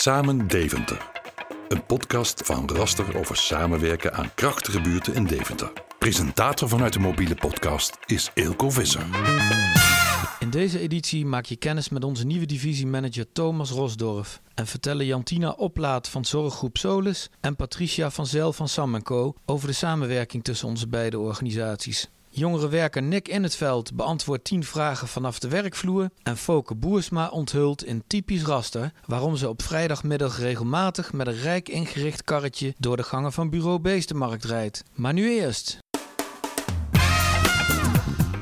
Samen Deventer. Een podcast van Raster over samenwerken aan krachtige buurten in Deventer. Presentator vanuit de mobiele podcast is Eelco Visser. In deze editie maak je kennis met onze nieuwe divisiemanager Thomas Rosdorf en vertellen Jantina Oplaat van Zorggroep Solus en Patricia van Zel van Sam Co over de samenwerking tussen onze beide organisaties. Jongerenwerker Nick in het veld beantwoordt 10 vragen vanaf de werkvloer. En Foke Boersma onthult in typisch raster waarom ze op vrijdagmiddag regelmatig met een rijk ingericht karretje door de gangen van Bureau Beestenmarkt rijdt. Maar nu eerst.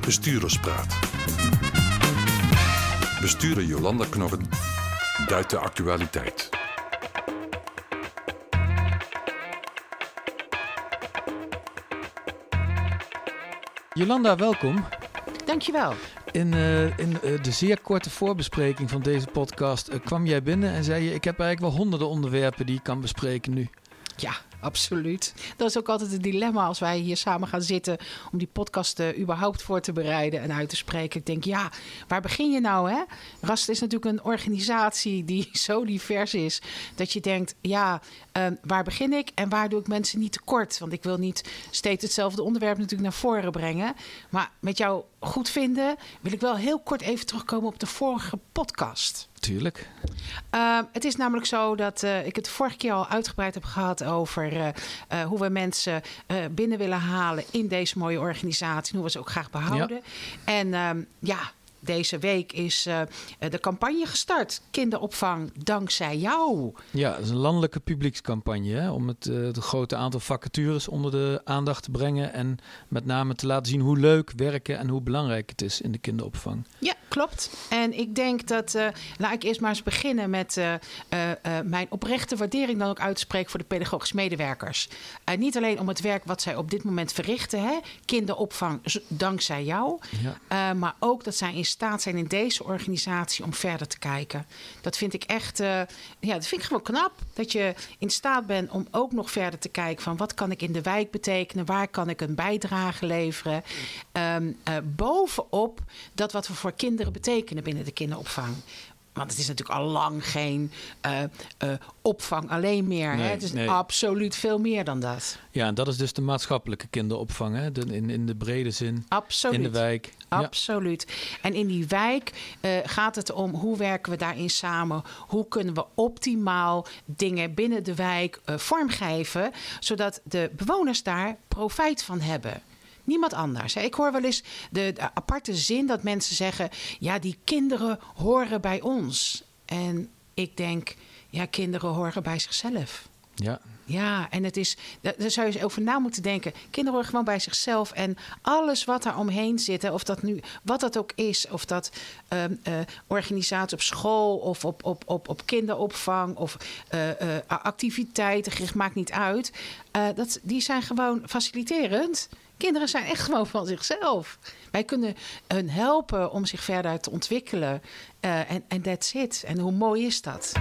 Bestuurderspraat. Bestuurder Jolanda Knorren duidt de actualiteit. Jolanda, welkom. Dankjewel. In, uh, in uh, de zeer korte voorbespreking van deze podcast uh, kwam jij binnen en zei je: Ik heb eigenlijk wel honderden onderwerpen die ik kan bespreken nu. Ja, absoluut. Dat is ook altijd het dilemma als wij hier samen gaan zitten om die podcast uh, überhaupt voor te bereiden en uit te spreken. Ik denk, ja, waar begin je nou? Hè? Rast is natuurlijk een organisatie die zo divers is dat je denkt, ja, uh, waar begin ik en waar doe ik mensen niet tekort? Want ik wil niet steeds hetzelfde onderwerp natuurlijk naar voren brengen. Maar met jou goed vinden wil ik wel heel kort even terugkomen op de vorige podcast. Tuurlijk. Uh, het is namelijk zo dat uh, ik het vorige keer al uitgebreid heb gehad over uh, hoe we mensen binnen willen halen in deze mooie organisatie. Hoe we ze ook graag behouden. Ja. En ehm, ja, deze week is uh, de campagne gestart. Kinderopvang dankzij jou. Ja, dat is een landelijke publiekscampagne hè, om het, uh, het, grote aantal vacatures onder de aandacht te brengen. En met name te laten zien hoe leuk werken en hoe belangrijk het is in de kinderopvang. Ja, klopt. En ik denk dat, uh, laat ik eerst maar eens beginnen met mijn oprechte waardering dan ook uitspreken voor de pedagogisch medewerkers. niet alleen om het werk wat zij op dit moment verrichten, hè, kinderopvang dankzij jou, ja. maar ook dat zij in staat zijn in deze organisatie om verder te kijken. Dat vind ik echt, uh, ja, dat vind ik gewoon knap. Dat je in staat bent om ook nog verder te kijken van wat kan ik in de wijk betekenen, waar kan ik een bijdrage leveren. Um, uh, bovenop dat wat we voor kinderen betekenen binnen de kinderopvang. Want het is natuurlijk al lang geen uh, uh, opvang alleen meer. Nee, hè? Het is nee. absoluut veel meer dan dat. Ja, en dat is dus de maatschappelijke kinderopvang, hè? De, in, in de brede zin. Absoluut. In de wijk. Absoluut. Ja. En in die wijk uh, gaat het om hoe werken we daarin samen? Hoe kunnen we optimaal dingen binnen de wijk vormgeven, zodat de bewoners daar profijt van hebben? Niemand anders. Ik hoor wel eens de, de, aparte zin dat mensen zeggen: ja, die kinderen horen bij ons. En ik denk, ja, kinderen horen bij zichzelf. Ja. Ja, en het is, daar zou je over na moeten denken. Kinderen horen gewoon bij zichzelf. En alles wat daar omheen zit, of dat nu, wat dat ook is, of dat um, organisatie op school of op, op, op, op kinderopvang of uh, uh, activiteiten, maakt niet uit. dat, die zijn gewoon faciliterend. Kinderen zijn echt gewoon van zichzelf. Wij kunnen hun helpen om zich verder te ontwikkelen. En that's it. En hoe mooi is dat?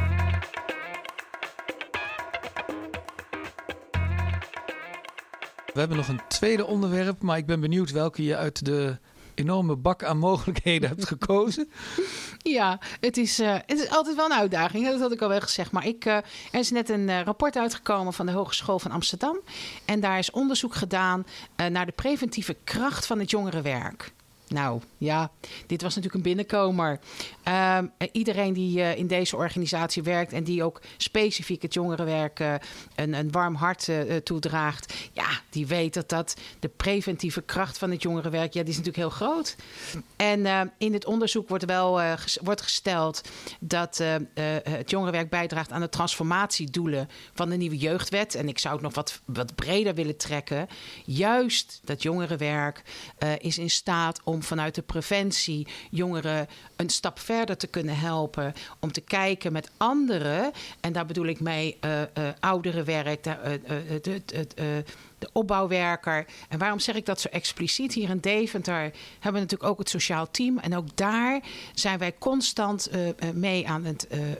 We hebben nog een tweede onderwerp, maar ik ben benieuwd welke je uit de enorme bak aan mogelijkheden hebt gekozen. Ja, het is, uh, het is altijd wel een uitdaging. Dat had ik al wel gezegd. Maar ik, uh, er is net een uh, rapport uitgekomen van de Hogeschool van Amsterdam. En daar is onderzoek gedaan naar de preventieve kracht van het jongerenwerk. Nou ja, dit was natuurlijk een binnenkomer. Uh, iedereen die uh, in deze organisatie werkt en die ook specifiek het jongerenwerk uh, een, een warm hart toedraagt, ja, die weet dat dat de preventieve kracht van het jongerenwerk, ja, die is natuurlijk heel groot. En in het onderzoek wordt wel wordt gesteld dat het jongerenwerk bijdraagt aan de transformatiedoelen van de nieuwe jeugdwet. En ik zou het nog wat, wat breder willen trekken. Juist dat jongerenwerk is in staat om vanuit de preventie jongeren een stap verder te kunnen helpen. Om te kijken met anderen. En daar bedoel ik mee uh, uh, ouderenwerk, de, uh, de opbouwwerker. En waarom zeg ik dat zo expliciet? Hier in Deventer hebben we natuurlijk ook het sociaal team. En ook daar zijn wij constant uh, mee aan het uh, uh,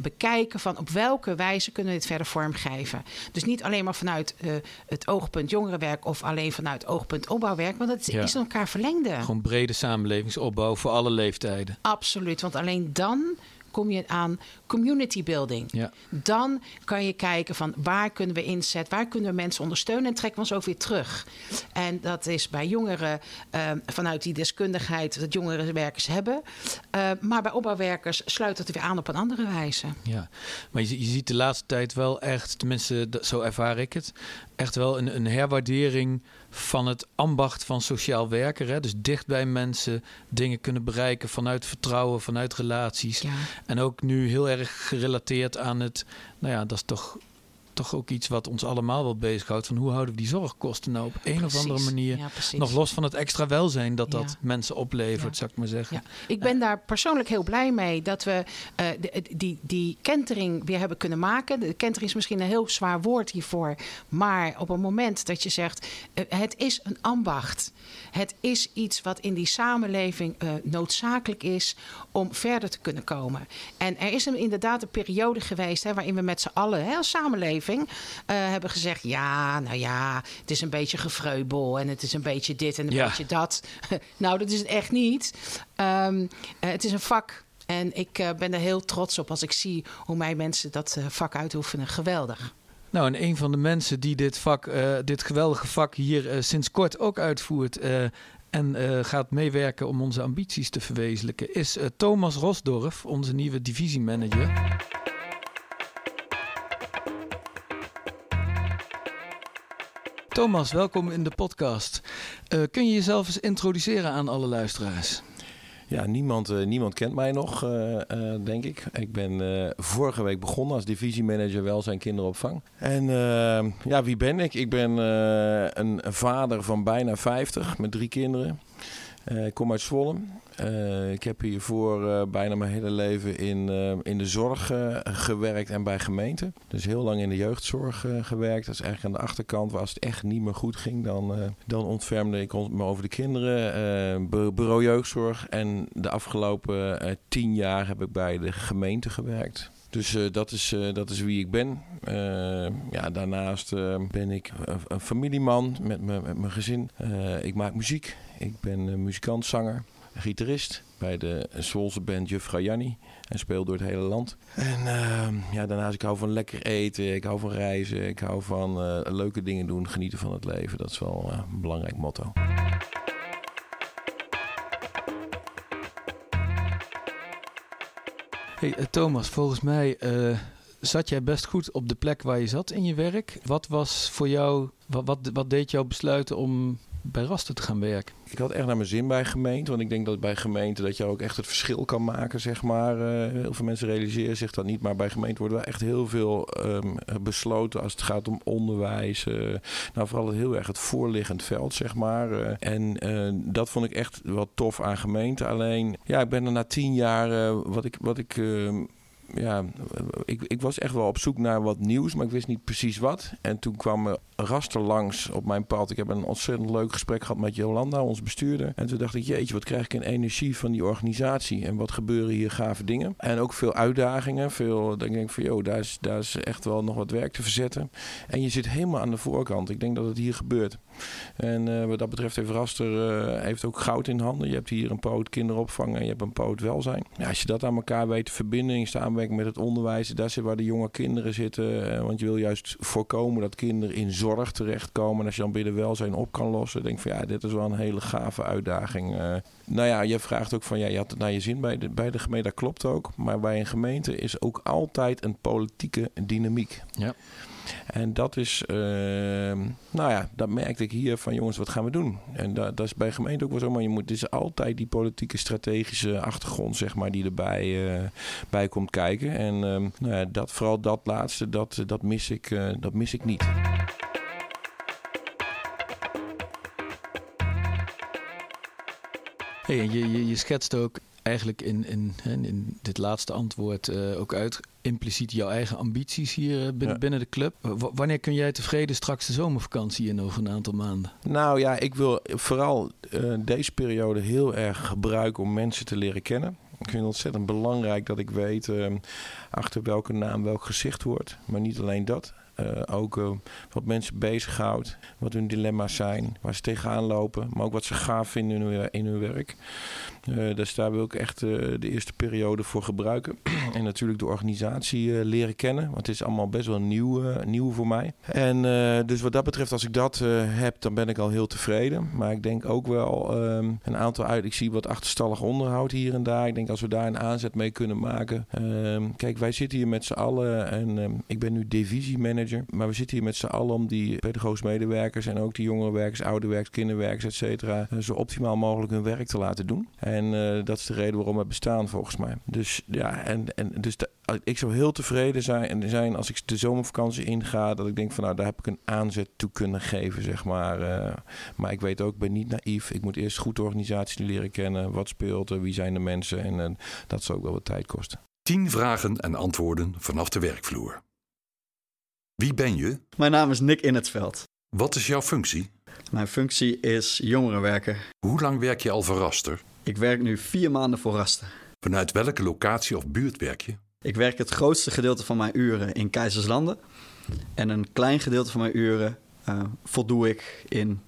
bekijken van op welke wijze kunnen we dit verder vormgeven. Dus niet alleen maar vanuit het oogpunt jongerenwerk of alleen vanuit het oogpunt opbouwwerk, want dat Ja. is in elkaar verlengde. Gewoon brede samenlevingsopbouw voor alle leeftijden. Absoluut, want alleen dan kom je aan community building. Ja. Dan kan je kijken van waar kunnen we inzetten, waar kunnen we mensen ondersteunen en trekken we ons ook weer terug. En dat is bij jongeren eh, vanuit die deskundigheid dat jongerenwerkers hebben. Uh, maar bij opbouwwerkers sluit het weer aan op een andere wijze. Ja, maar je, je ziet de laatste tijd wel echt, tenminste zo ervaar ik het, echt wel een, een herwaardering van het ambacht van sociaal werker. Hè? Dus dicht bij mensen dingen kunnen bereiken vanuit vertrouwen, vanuit relaties. Ja. En ook nu heel erg gerelateerd aan het, nou ja, dat is toch toch ook iets wat ons allemaal wel bezighoudt. Van hoe houden we die zorgkosten nou op een Precies. of andere manier Ja, nog los van het extra welzijn dat dat Ja. mensen oplevert, zou ik maar zeggen. Ja, ik ben daar persoonlijk heel blij mee dat we eh, de- die, die kentering weer hebben kunnen maken. De kentering is misschien een heel zwaar woord hiervoor. Maar op het moment dat je zegt, eh, het is een ambacht. Het is iets wat in die samenleving eh, noodzakelijk is om verder te kunnen komen. En er is een, inderdaad een periode geweest hè, waarin we met z'n allen, hè, als samenleving, eh, hebben gezegd: ja, nou ja, het is een beetje gevreubel en het is een beetje dit en een Ja. beetje dat. nou, dat is het echt niet. Ehm, eh, het is een vak. En ik eh, ben er heel trots op als ik zie hoe mijn mensen dat vak uitoefenen. Geweldig. Nou, en een van de mensen die dit vak, dit geweldige vak hier sinds kort ook uitvoert en gaat meewerken om onze ambities te verwezenlijken, is Thomas Rosdorf, onze nieuwe divisiemanager. Thomas, welkom in de podcast. Eh, kun je jezelf eens introduceren aan alle luisteraars? Ja, niemand, eh, niemand kent mij nog, eh, denk ik. Ik ben vorige week begonnen als divisiemanager welzijn kinderopvang. En ja, wie ben ik? Ik ben een vader van bijna 50 met drie kinderen. Eh, ik kom uit Zwolle. Eh, ik heb hiervoor eh, bijna mijn hele leven in, in de zorg gewerkt en bij gemeenten. Dus heel lang in de jeugdzorg gewerkt. Dat is eigenlijk aan de achterkant. Waar als het echt niet meer goed ging, dan, dan ontfermde ik me over de kinderen. bu- bureau jeugdzorg. En de afgelopen tien jaar heb ik bij de gemeente gewerkt. Dus eh, dat, is, eh, dat is wie ik ben. Eh, ja, daarnaast ben ik een, familieman met, me- met mijn gezin. Ik maak muziek. Ik ben muzikant, zanger, gitarist bij de Zwolse band Juffrouw Janni. En speel door het hele land. En eh, ja, daarnaast ik hou van lekker eten. Ik hou van reizen. Ik hou van leuke dingen doen. Genieten van het leven. Dat is wel een belangrijk motto. Hey, eh, Thomas, volgens mij eh, zat jij best goed op de plek waar je zat in je werk. Wat was voor jou, wat, wat, wat deed jou besluiten om bij Raster te gaan werken? Ik had echt naar mijn zin bij gemeente. Want ik denk dat bij gemeente dat je ook echt het verschil kan maken, zeg maar. Eh, heel veel mensen realiseren zich dat niet. Maar bij gemeente wordt wel echt heel veel ehm, besloten als het gaat om onderwijs. eh, nou, vooral heel erg het voorliggend veld, zeg maar. Eh, en dat vond ik echt wel tof aan gemeente. Alleen, ja, ik ben er na tien jaar, wat ik... Wat ik ehm, ja, ik, ik was echt wel op zoek naar wat nieuws, maar ik wist niet precies wat. En toen kwam er Raster langs op mijn pad. Ik heb een ontzettend leuk gesprek gehad met Jolanda, onze bestuurder. En toen dacht ik, jeetje, wat krijg ik een energie van die organisatie. En wat gebeuren hier gave dingen. En ook veel uitdagingen. Veel, dan denk ik van, joh, daar is, daar is echt wel nog wat werk te verzetten. En je zit helemaal aan de voorkant. Ik denk dat het hier gebeurt. En eh, wat dat betreft heeft Raster eh, heeft ook goud in handen. Je hebt hier een poot kinderopvang en je hebt een poot welzijn. Als je dat aan elkaar weet te verbinden in samenwerking met het onderwijs, daar zit waar de jonge kinderen zitten. eh, want je wil juist voorkomen dat kinderen in zorg terechtkomen. En als je dan binnen welzijn op kan lossen, denk van ja, dit is wel een hele gave uitdaging. Nou ja, je vraagt ook van ja, je had het naar je zin bij de, bij de gemeente, dat klopt ook. Maar bij een gemeente is ook altijd een politieke dynamiek. Ja. En dat is, ehm, nou ja, dat merkte ik hier van jongens, wat gaan we doen? En dat, is bij gemeente ook wel zo, maar je moet, het is altijd die politieke strategische achtergrond, zeg maar, die erbij eh, bij komt kijken. En ehm, nou ja, dat, vooral dat laatste, dat, dat, mis ik, eh, dat mis ik niet. Hey, je, je, je schetst ook eigenlijk in, in, in dit laatste antwoord eh, ook uit impliciet jouw eigen ambities hier eh, binnen, Ja. binnen de club. W- wanneer kun jij tevreden straks de zomervakantie in over een aantal maanden? Nou ja, ik wil vooral eh, deze periode heel erg gebruiken om mensen te leren kennen. Ik vind het ontzettend belangrijk dat ik weet achter welke naam welk gezicht hoort. Maar niet alleen dat. Eh, ook eh, wat mensen bezighoudt, wat hun dilemma's zijn, waar ze tegenaan lopen, maar ook wat ze gaaf vinden in hun, werk. Uh, dus daar wil ik echt de eerste periode voor gebruiken. en natuurlijk de organisatie leren kennen, want het is allemaal best wel nieuw, nieuw voor mij. En dus wat dat betreft, als ik dat heb, dan ben ik al heel tevreden. Maar ik denk ook wel ehm, een aantal uit. Ik zie wat achterstallig onderhoud hier en daar. Ik denk als we daar een aanzet mee kunnen maken. Ehm, kijk, wij zitten hier met z'n allen en ehm, ik ben nu divisiemanager. Maar we zitten hier met z'n allen om die pedagogische medewerkers en ook die jongere werkers, kinderwerkers, et cetera, eh, zo optimaal mogelijk hun werk te laten doen. En eh, dat is de reden waarom we bestaan volgens mij. Dus ja, en, en dus ik zou heel tevreden zijn, zijn als ik de zomervakantie inga. Dat ik denk van nou, daar heb ik een aanzet toe kunnen geven, zeg maar. Uh, maar ik weet ook, ik ben niet naïef. Ik moet eerst goed de organisatie leren kennen. Wat speelt er, wie zijn de mensen. En, dat zal ook wel wat tijd kosten. Tien vragen en antwoorden vanaf de werkvloer. Wie ben je? Mijn naam is Nick In het Veld. Wat is jouw functie? Mijn functie is jongerenwerker. Hoe lang werk je al voor Raster? Ik werk nu vier maanden voor Raster. Vanuit welke locatie of buurt werk je? Ik werk het grootste gedeelte van mijn uren in Keizerslanden. En een klein gedeelte van mijn uren uh, voldoe ik in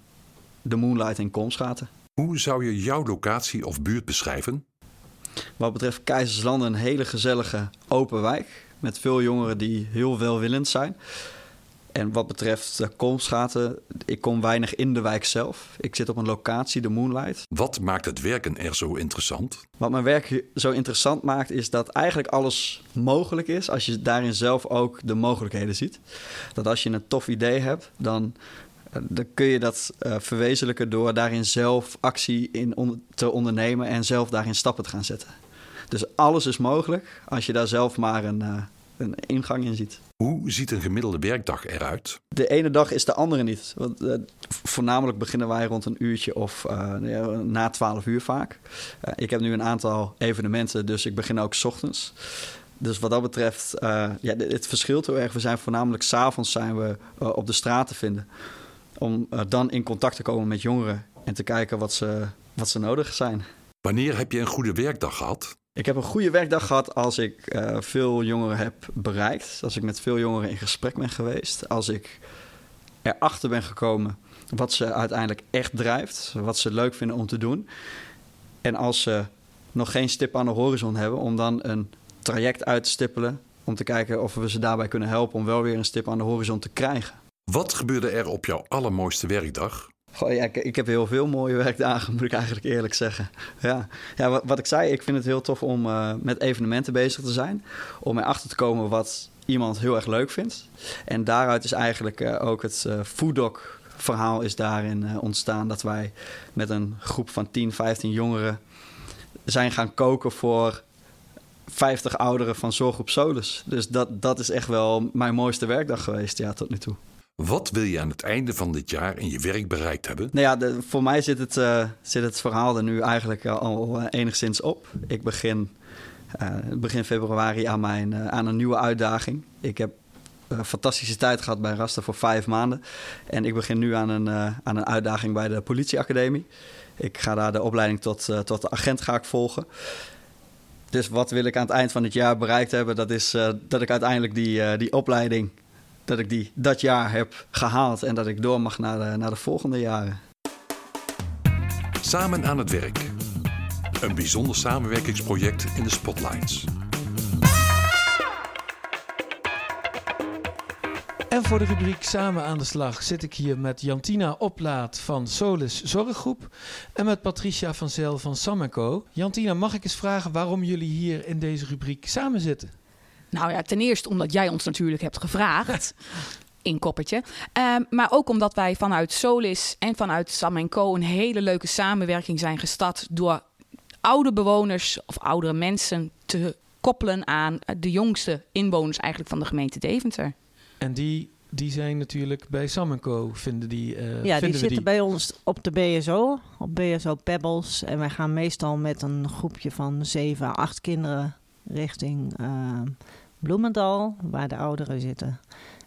de Moonlight in Komschaten. Hoe zou je jouw locatie of buurt beschrijven? Wat betreft Keizerslanden een hele gezellige open wijk. Met veel jongeren die heel welwillend zijn. En wat betreft de ik kom weinig in de wijk zelf. Ik zit op een locatie, de Moonlight. Wat maakt het werken er zo interessant? Wat mijn werk zo interessant maakt, is dat eigenlijk alles mogelijk is als je daarin zelf ook de mogelijkheden ziet. Dat als je een tof idee hebt, dan, eh, dan kun je dat uh, verwezenlijken door daarin zelf actie in te ondernemen en zelf daarin stappen te gaan zetten. Dus alles is mogelijk als je daar zelf maar een, uh, een ingang in ziet. Hoe ziet een gemiddelde werkdag eruit? De ene dag is de andere niet. Want, uh, voornamelijk beginnen wij rond een uurtje of uh, na 12 uur vaak. Uh, ik heb nu een aantal evenementen, dus ik begin ook s ochtends. Dus wat dat betreft, ja, het verschilt heel erg. We zijn voornamelijk s'avonds zijn we op de straat te vinden. Om dan in contact te komen met jongeren en te kijken wat ze, wat ze nodig zijn. Wanneer heb je een goede werkdag gehad? Ik heb een goede werkdag gehad als ik uh, veel jongeren heb bereikt. Als ik met veel jongeren in gesprek ben geweest. Als ik erachter ben gekomen wat ze uiteindelijk echt drijft. Wat ze leuk vinden om te doen. En als ze nog geen stip aan de horizon hebben, om dan een traject uit te stippelen. Om te kijken of we ze daarbij kunnen helpen om wel weer een stip aan de horizon te krijgen. Wat gebeurde er op jouw allermooiste werkdag? Ik, ik, heb heel veel mooie werkdagen, moet ik eigenlijk eerlijk zeggen. Ja, ja wat, ik zei, ik vind het heel tof om uh, met evenementen bezig te zijn. Om erachter te komen wat iemand heel erg leuk vindt. En daaruit is eigenlijk uh, ook het uh, Fooddoc verhaal is daarin ontstaan. Dat wij met een groep van 10, 15 jongeren zijn gaan koken voor 50 ouderen van Zorggroep Solus. Dus dat, dat is echt wel mijn mooiste werkdag geweest ja, tot nu toe. Wat wil je aan het einde van dit jaar in je werk bereikt hebben? Nou ja, voor mij zit het, uh, zit het verhaal er nu eigenlijk al uh, enigszins op. Ik begin begin februari aan, mijn, aan een nieuwe uitdaging. Ik heb een fantastische tijd gehad bij Raster voor vijf maanden. En ik begin nu aan een, aan een uitdaging bij de politieacademie. Ik ga daar de opleiding tot, tot de agent ga ik volgen. Dus wat wil ik aan het eind van het jaar bereikt hebben? Dat is dat ik uiteindelijk die, die opleiding dat ik die dat jaar heb gehaald en dat ik door mag naar de, naar de volgende jaren. Samen aan het werk. Een bijzonder samenwerkingsproject in de Spotlights. En voor de rubriek Samen aan de slag zit ik hier met Jantina Oplaat van Solis Zorggroep en met Patricia van Zel van Sam Co. Jantina, mag ik eens vragen waarom jullie hier in deze rubriek samen zitten? Nou ja, ten eerste omdat jij ons natuurlijk hebt gevraagd. in koppertje. Um, maar ook omdat wij vanuit Solis en vanuit Sam Co. een hele leuke samenwerking zijn gestart door oude bewoners of oudere mensen te koppelen aan de jongste inwoners eigenlijk van de gemeente Deventer. En die, die zijn natuurlijk bij Sam Co. vinden die. Uh, ja, die zitten die. bij ons op de BSO, op BSO Pebbles. En wij gaan meestal met een groepje van zeven, acht kinderen richting. Uh, Bloemendal, waar de ouderen zitten.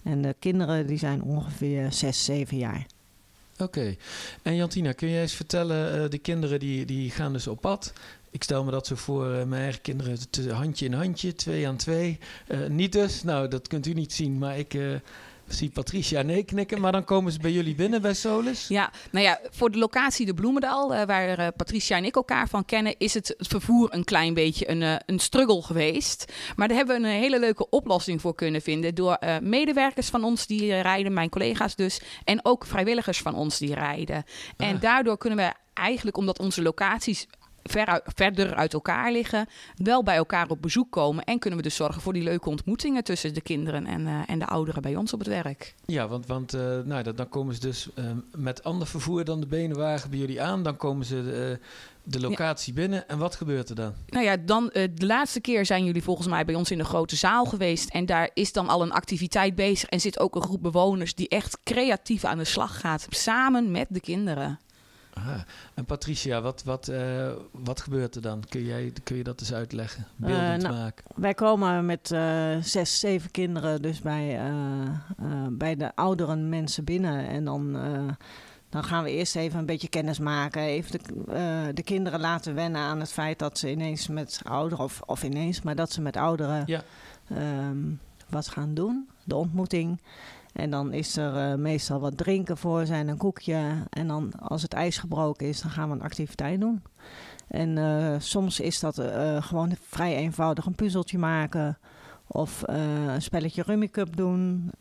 En de kinderen die zijn ongeveer 6, 7 jaar. Oké. En Jantina, kun jij eens vertellen, uh, de kinderen die, die gaan dus op pad. Ik stel me dat zo voor, uh, mijn eigen kinderen, handje in handje, twee aan twee. Uh, niet dus, nou dat kunt u niet zien, maar ik zie Patricia nee knikken, maar dan komen ze bij jullie binnen bij Solis. Ja, nou ja, voor de locatie de Bloemendal, uh, waar uh, Patricia en ik elkaar van kennen, is het vervoer een klein beetje een, uh, een struggle geweest. Maar daar hebben we een hele leuke oplossing voor kunnen vinden door medewerkers van ons die rijden, mijn collega's dus, en ook vrijwilligers van ons die rijden. Ah. En daardoor kunnen we eigenlijk, omdat onze locaties ver, verder uit elkaar liggen, wel bij elkaar op bezoek komen. En kunnen we dus zorgen voor die leuke ontmoetingen tussen de kinderen en, uh, en de ouderen bij ons op het werk. Ja, want, want uh, nou, dan komen ze dus uh, met ander vervoer dan de benenwagen bij jullie aan. Dan komen ze de, de locatie ja. binnen. En wat gebeurt er dan? Nou ja, dan de laatste keer zijn jullie volgens mij bij ons in de grote zaal geweest. En daar is dan al een activiteit bezig. En zit ook een groep bewoners die echt creatief aan de slag gaat. Samen met de kinderen. Aha. En Patricia, wat, wat, uh, wat gebeurt er dan? Kun, jij, kun je dat eens uitleggen? Beeldend uh, nou, maken. Wij komen met uh, zes, zeven kinderen dus bij, bij de oudere mensen binnen. En dan, dan gaan we eerst even een beetje kennis maken. Even de, de kinderen laten wennen aan het feit dat ze ineens met ouderen, of, of ineens, maar dat ze met ouderen ja. um, wat gaan doen. De ontmoeting. En dan is er uh, meestal wat drinken voor zijn, een koekje. En dan als het ijs gebroken is, dan gaan we een activiteit doen. En uh, soms is dat uh, gewoon vrij eenvoudig een puzzeltje maken. Of een spelletje Rummy Cup doen.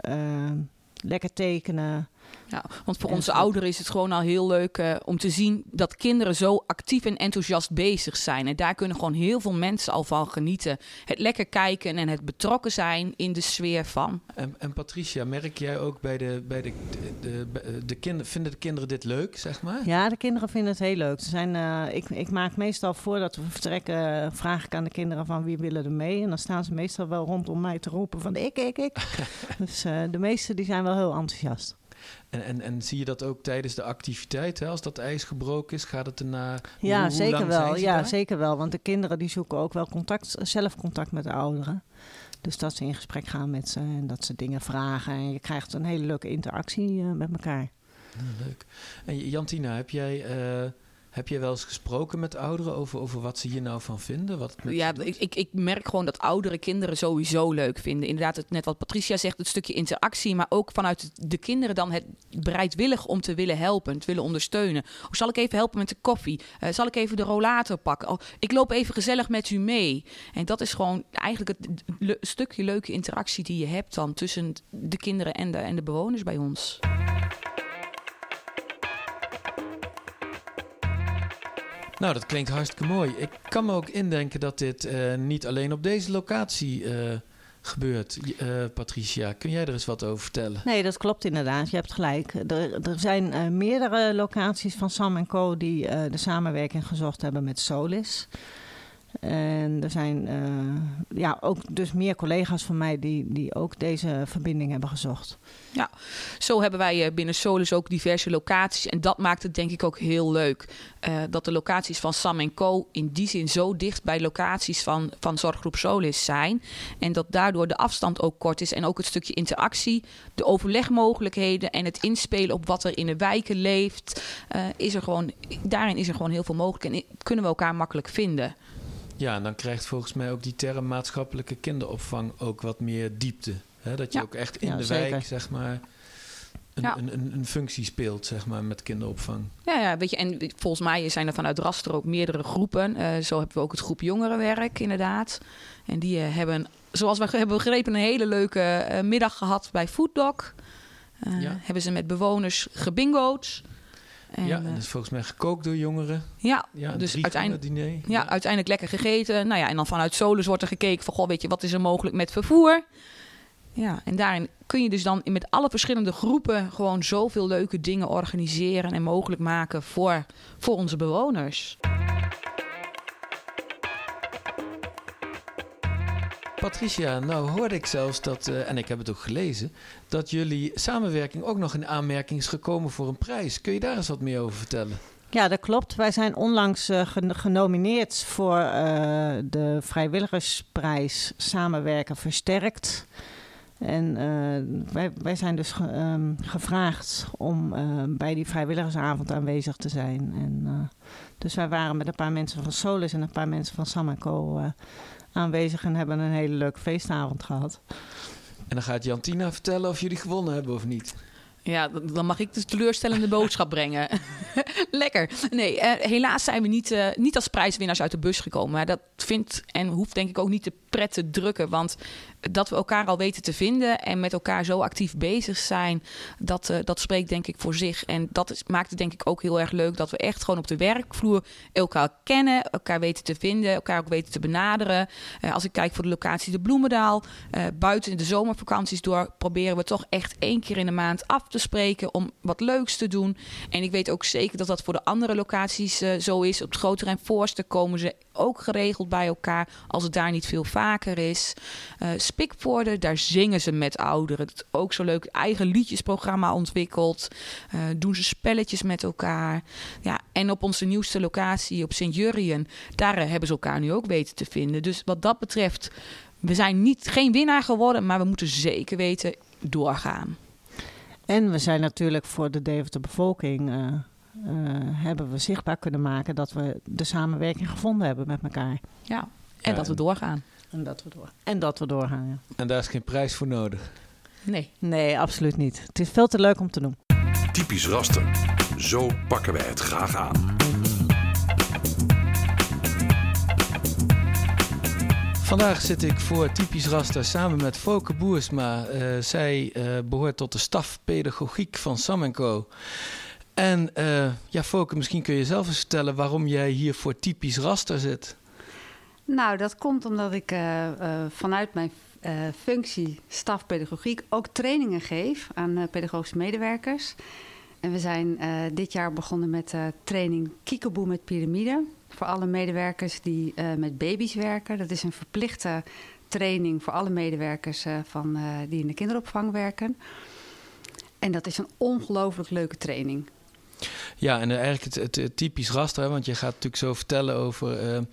lekker tekenen. Ja, want voor onze ouderen is het gewoon al heel leuk uh, om te zien dat kinderen zo actief en enthousiast bezig zijn. En daar kunnen gewoon heel veel mensen al van genieten. Het lekker kijken en het betrokken zijn in de sfeer van. En, en Patricia, merk jij ook bij de, bij de, de, de, de kinderen, vinden de kinderen dit leuk, zeg maar? Ja, de kinderen vinden het heel leuk. Ze zijn, uh, ik, ik maak meestal voordat we vertrekken, vraag ik aan de kinderen van wie willen er mee. En dan staan ze meestal wel rondom mij te roepen van ik, ik, ik. dus uh, de meesten die zijn wel heel enthousiast. En, en, en zie je dat ook tijdens de activiteit? Hè? Als dat ijs gebroken is, gaat het erna. Ja, hoe, zeker hoe wel. Ja, daar? zeker wel. Want de kinderen die zoeken ook wel contact, zelf contact met de ouderen. Dus dat ze in gesprek gaan met ze en dat ze dingen vragen. En je krijgt een hele leuke interactie uh, met elkaar. Ja, leuk. En Jantina, heb jij. Uh, heb je wel eens gesproken met ouderen over, over wat ze hier nou van vinden? Wat ja, ik, ik, ik, merk gewoon dat oudere kinderen sowieso leuk vinden. Inderdaad, het, net wat Patricia zegt, het stukje interactie, maar ook vanuit de kinderen dan het bereidwillig om te willen helpen, te willen ondersteunen. Of zal ik even helpen met de koffie? Uh, zal ik even de rollator pakken? Oh, ik loop even gezellig met u mee. En dat is gewoon eigenlijk het le stukje leuke interactie die je hebt dan tussen de kinderen en de, en de bewoners bij ons. Nou, dat klinkt hartstikke mooi. Ik kan me ook indenken dat dit uh, niet alleen op deze locatie uh, gebeurt. Uh, Patricia, kun jij er eens wat over vertellen? Nee, dat klopt inderdaad. Je hebt gelijk. Er, er zijn meerdere locaties van Sam Co. die de samenwerking gezocht hebben met Solis. En er zijn uh, ja, ook dus meer collega's van mij die, die ook deze verbinding hebben gezocht. Ja, zo hebben wij binnen Solus ook diverse locaties. En dat maakt het denk ik ook heel leuk. Uh, dat de locaties van Sam Co. in die zin zo dicht bij locaties van, van Zorggroep Solis zijn. En dat daardoor de afstand ook kort is. En ook het stukje interactie, de overlegmogelijkheden en het inspelen op wat er in de wijken leeft. Is er gewoon, daarin is er gewoon heel veel mogelijk. En kunnen we elkaar makkelijk vinden. Ja, en dan krijgt volgens mij ook die term maatschappelijke kinderopvang ook wat meer diepte. Hè? Dat je ja. ook echt in ja, de zeker. wijk, zeg maar, een, Ja. een, een, een functie speelt, zeg maar, met kinderopvang. Ja, ja, weet je, en volgens mij zijn er vanuit Raster ook meerdere groepen. Uh, zo hebben we ook het groep jongerenwerk, inderdaad. En die uh, hebben, zoals we hebben begrepen, een hele leuke uh, middag gehad bij Fooddog. Ja. Hebben ze met bewoners gebingo'd. En, ja, en dat is volgens mij gekookt door jongeren. Ja, Ja, dus uiteindelijk, diner. ja, ja, uiteindelijk lekker gegeten. Nou ja, en dan vanuit Solus wordt er gekeken van, goh, weet je, wat is er mogelijk met vervoer? Ja, en daarin kun je dus dan met alle verschillende groepen gewoon zoveel leuke dingen organiseren en mogelijk maken voor, voor onze bewoners. Patricia, nou hoorde ik zelfs dat, uh, en ik heb het ook gelezen, dat jullie samenwerking ook nog in aanmerking is gekomen voor een prijs. Kun je daar eens wat meer over vertellen? Ja, dat klopt. Wij zijn onlangs uh, genomineerd voor uh, de vrijwilligersprijs Samenwerken Versterkt. En wij, wij zijn dus ge, um, gevraagd om bij die vrijwilligersavond aanwezig te zijn. En, dus wij waren met een paar mensen van Solis en een paar mensen van Sam Co aanwezig en hebben een hele leuke feestavond gehad. En dan gaat Jantina vertellen of jullie gewonnen hebben of niet. Ja, dan mag ik de teleurstellende boodschap brengen. Lekker. Nee, eh, helaas zijn we niet, eh, niet als prijswinnaars uit de bus gekomen. Maar dat vindt en hoeft denk ik ook niet de pret te drukken. Want dat we elkaar al weten te vinden en met elkaar zo actief bezig zijn, dat, eh, dat spreekt denk ik voor zich. En dat maakt het denk ik ook heel erg leuk dat we echt gewoon op de werkvloer elkaar kennen, elkaar weten te vinden, elkaar ook weten te benaderen. Als ik kijk voor de locatie de Bloemendaal, buiten de zomervakanties door proberen we toch echt één keer in de maand af te spreken om wat leuks te doen. En ik weet ook zeker dat dat voor de andere locaties eh, zo is. Op het grotere komen ze ook geregeld bij elkaar als het daar niet veel vaker is. Spikvoorde, daar zingen ze met ouderen. Is ook zo leuk. Eigen liedjesprogramma ontwikkeld. Eh, doen ze spelletjes met elkaar. Ja, en op onze nieuwste locatie op Sint-Jurjen, daar hebben ze elkaar nu ook weten te vinden. Dus wat dat betreft, we zijn niet, geen winnaar geworden, maar we moeten zeker weten doorgaan. En we zijn natuurlijk voor de Deventer bevolking... eh, eh, hebben we zichtbaar kunnen maken dat we de samenwerking gevonden hebben met elkaar. Ja, en Ja, dat we doorgaan. En dat we, door, en dat we doorgaan, ja. En daar is geen prijs voor nodig. Nee. Nee, absoluut niet. Het is veel te leuk om te doen. Typisch raster. Zo pakken wij het graag aan. Vandaag zit ik voor Typisch Raster samen met Foke Boersma. Eh, zij eh, behoort tot de staf pedagogiek van Sam Co. En eh, ja, Foke, misschien kun je zelf eens vertellen waarom jij hier voor Typisch Raster zit. Nou, dat komt omdat ik vanuit mijn functie stafpedagogiek ook trainingen geef aan pedagogische medewerkers. En we zijn eh, dit jaar begonnen met eh, training Kiekeboe met piramide. Voor alle medewerkers die eh, met baby's werken. Dat is een verplichte training voor alle medewerkers van, die in de kinderopvang werken. En dat is een ongelooflijk leuke training. Ja, en eigenlijk het, het, typisch raster, hè, want je gaat natuurlijk zo vertellen over,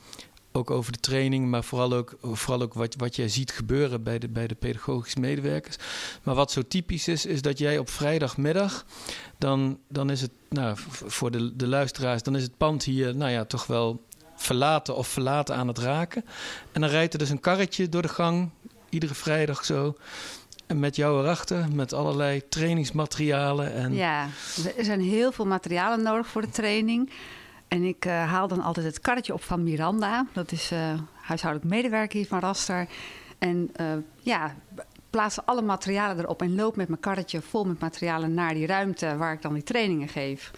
ook over de training, maar vooral ook, vooral ook wat, wat jij ziet gebeuren bij de, bij de pedagogische medewerkers. Maar wat zo typisch is, is dat jij op vrijdagmiddag, dan, dan is het, nou, voor de, de luisteraars, dan is het pand hier, nou ja, toch wel verlaten of verlaten aan het raken. En dan rijdt er dus een karretje door de gang, iedere vrijdag zo. En met jou erachter, met allerlei trainingsmaterialen. En Ja, er zijn heel veel materialen nodig voor de training. En ik eh, haal dan altijd het karretje op van Miranda. Dat is eh, huishoudelijk medewerker hier van Raster. En eh, ja, plaats alle materialen erop en loop met mijn karretje vol met materialen naar die ruimte waar ik dan die trainingen geef.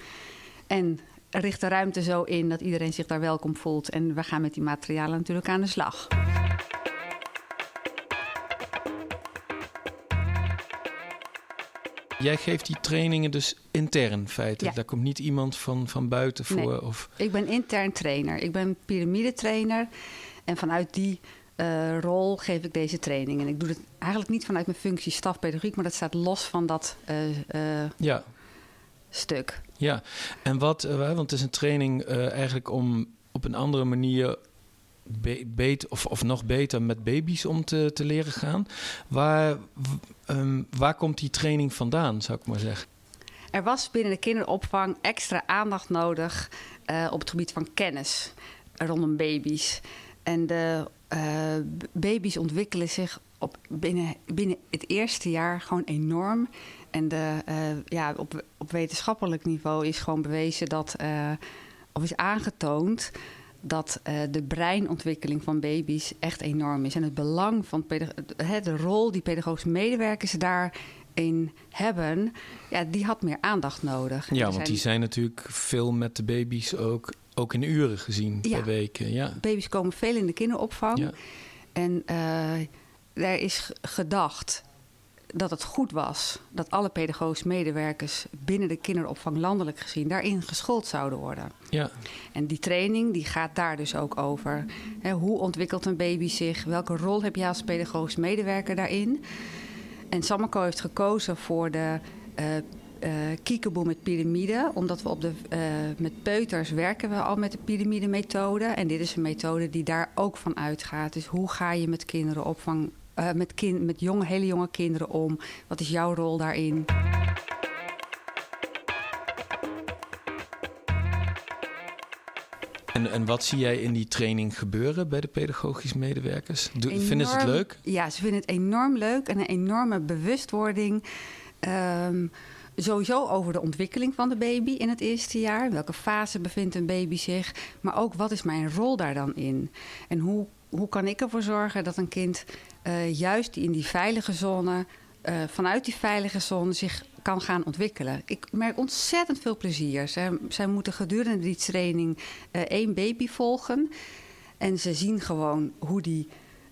En richt de ruimte zo in dat iedereen zich daar welkom voelt. En we gaan met die materialen natuurlijk aan de slag. Jij geeft die trainingen dus intern feitelijk. Ja. Daar komt niet iemand van, van buiten voor. Nee. Of, Ik ben intern trainer. Ik ben piramidetrainer. En vanuit die eh, rol geef ik deze training. En ik doe het eigenlijk niet vanuit mijn functie stafpedagogiek, maar dat staat los van dat eh, ja, stuk. ja. En wat, want het is een training eigenlijk om op een andere manier be- beter of, of nog beter met baby's om te, te leren gaan. Waar, ehm, waar komt die training vandaan, zou ik maar zeggen? Er was binnen de kinderopvang extra aandacht nodig eh, op het gebied van kennis rondom baby's. En de eh, baby's ontwikkelen zich op binnen, binnen het eerste jaar gewoon enorm. En de, eh, ja, op, op wetenschappelijk niveau is gewoon bewezen dat, of is aangetoond dat eh, de breinontwikkeling van baby's echt enorm is. En het belang van de rol die pedagogische medewerkers daarin hebben, ja, die had meer aandacht nodig. Ja, want die zijn natuurlijk veel met de baby's ook, ook in uren gezien Ja. per week. eh, Ja. Baby's komen veel in de kinderopvang. Ja. En eh, er is gedacht dat het goed was dat alle pedagogische medewerkers binnen de kinderopvang landelijk gezien daarin geschoold zouden worden. Ja. En die training die gaat daar dus ook over. Hoe ontwikkelt een baby zich? Welke rol heb jij als pedagogisch medewerker daarin? En Samako heeft gekozen voor de eh kiekeboe met piramide. Omdat we op de, eh, met peuters werken we al met de piramide-methode. En dit is een methode die daar ook van uitgaat. Dus hoe ga je met kinderen eh, met, kind, met jonge, hele jonge kinderen om? Wat is jouw rol daarin? En, en wat zie jij in die training gebeuren bij de pedagogisch medewerkers? Enorm- vinden ze het leuk? Ja, ze vinden het enorm leuk en een enorme bewustwording. ehm, sowieso over de ontwikkeling van de baby in het eerste jaar. Welke fase bevindt een baby zich? Maar ook wat is mijn rol daar dan in? En hoe, hoe kan ik ervoor zorgen dat een kind eh, juist in die veilige zone, eh, vanuit die veilige zone, zich kan gaan ontwikkelen? Ik merk ontzettend veel plezier. Zij, moeten gedurende die training eh, één baby volgen. En ze zien gewoon hoe die.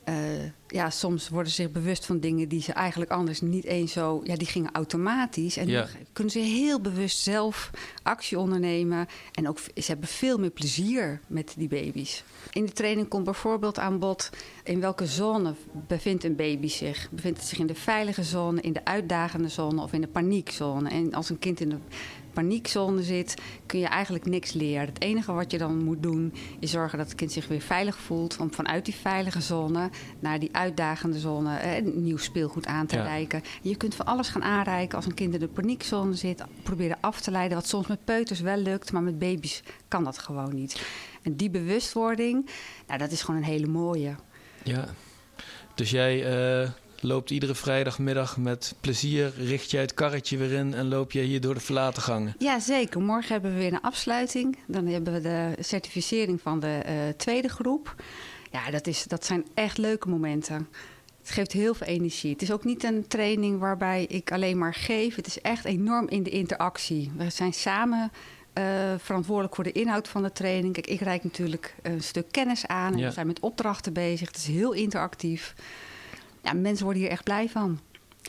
Eh, ja, soms worden ze zich bewust van dingen die ze eigenlijk anders niet eens zo. Ja, die gingen automatisch. En Ja. nu kunnen ze heel bewust zelf actie ondernemen. En ook ze hebben veel meer plezier met die baby's. In de training komt bijvoorbeeld aan bod in welke zone bevindt een baby zich. Bevindt het zich in de veilige zone, in de uitdagende zone of in de paniekzone? En als een kind in de paniekzone zit, kun je eigenlijk niks leren. Het enige wat je dan moet doen, is zorgen dat het kind zich weer veilig voelt. Om vanuit die veilige zone naar die uitdagende zone eh, nieuw speelgoed aan te Ja. reiken. Je kunt van alles gaan aanreiken als een kind in de paniekzone zit. Proberen af te leiden, wat soms met peuters wel lukt, maar met baby's kan dat gewoon niet. En die bewustwording, nou, dat is gewoon een hele mooie. Ja. Dus jij eh, loopt iedere vrijdagmiddag met plezier, richt jij het karretje weer in en loop jij hier door de verlaten gangen? Ja, zeker. Morgen hebben we weer een afsluiting. Dan hebben we de certificering van de eh, tweede groep. Ja, dat, is, dat zijn echt leuke momenten. Het geeft heel veel energie. Het is ook niet een training waarbij ik alleen maar geef. Het is echt enorm in de interactie. We zijn samen eh, verantwoordelijk voor de inhoud van de training. Kijk, ik reik natuurlijk een stuk kennis aan. En Ja. we zijn met opdrachten bezig. Het is heel interactief. Mensen worden hier echt blij van.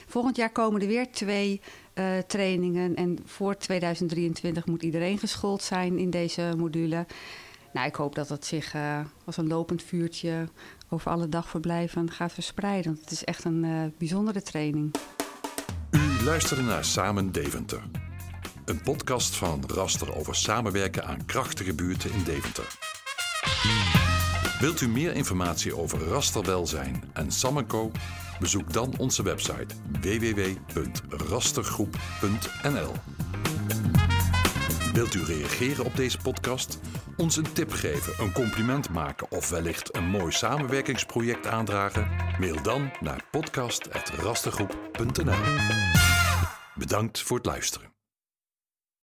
Volgend jaar komen er weer twee eh, trainingen. En voor 2023 moet iedereen geschoold zijn in deze module. Nou, ik hoop dat het zich eh, als een lopend vuurtje over alle dagverblijven gaat verspreiden. Het is echt een eh, bijzondere training. U luisterde naar Samen Deventer. Een podcast van Raster over samenwerken aan krachtige buurten in Deventer. Wilt u meer informatie over rasterwelzijn en Samenco? Bezoek dan onze website www.rastergroep.nl. Wilt u reageren op deze podcast? Ons een tip geven, een compliment maken of wellicht een mooi samenwerkingsproject aandragen? Mail dan naar podcast.rastergroep.nl. Bedankt voor het luisteren.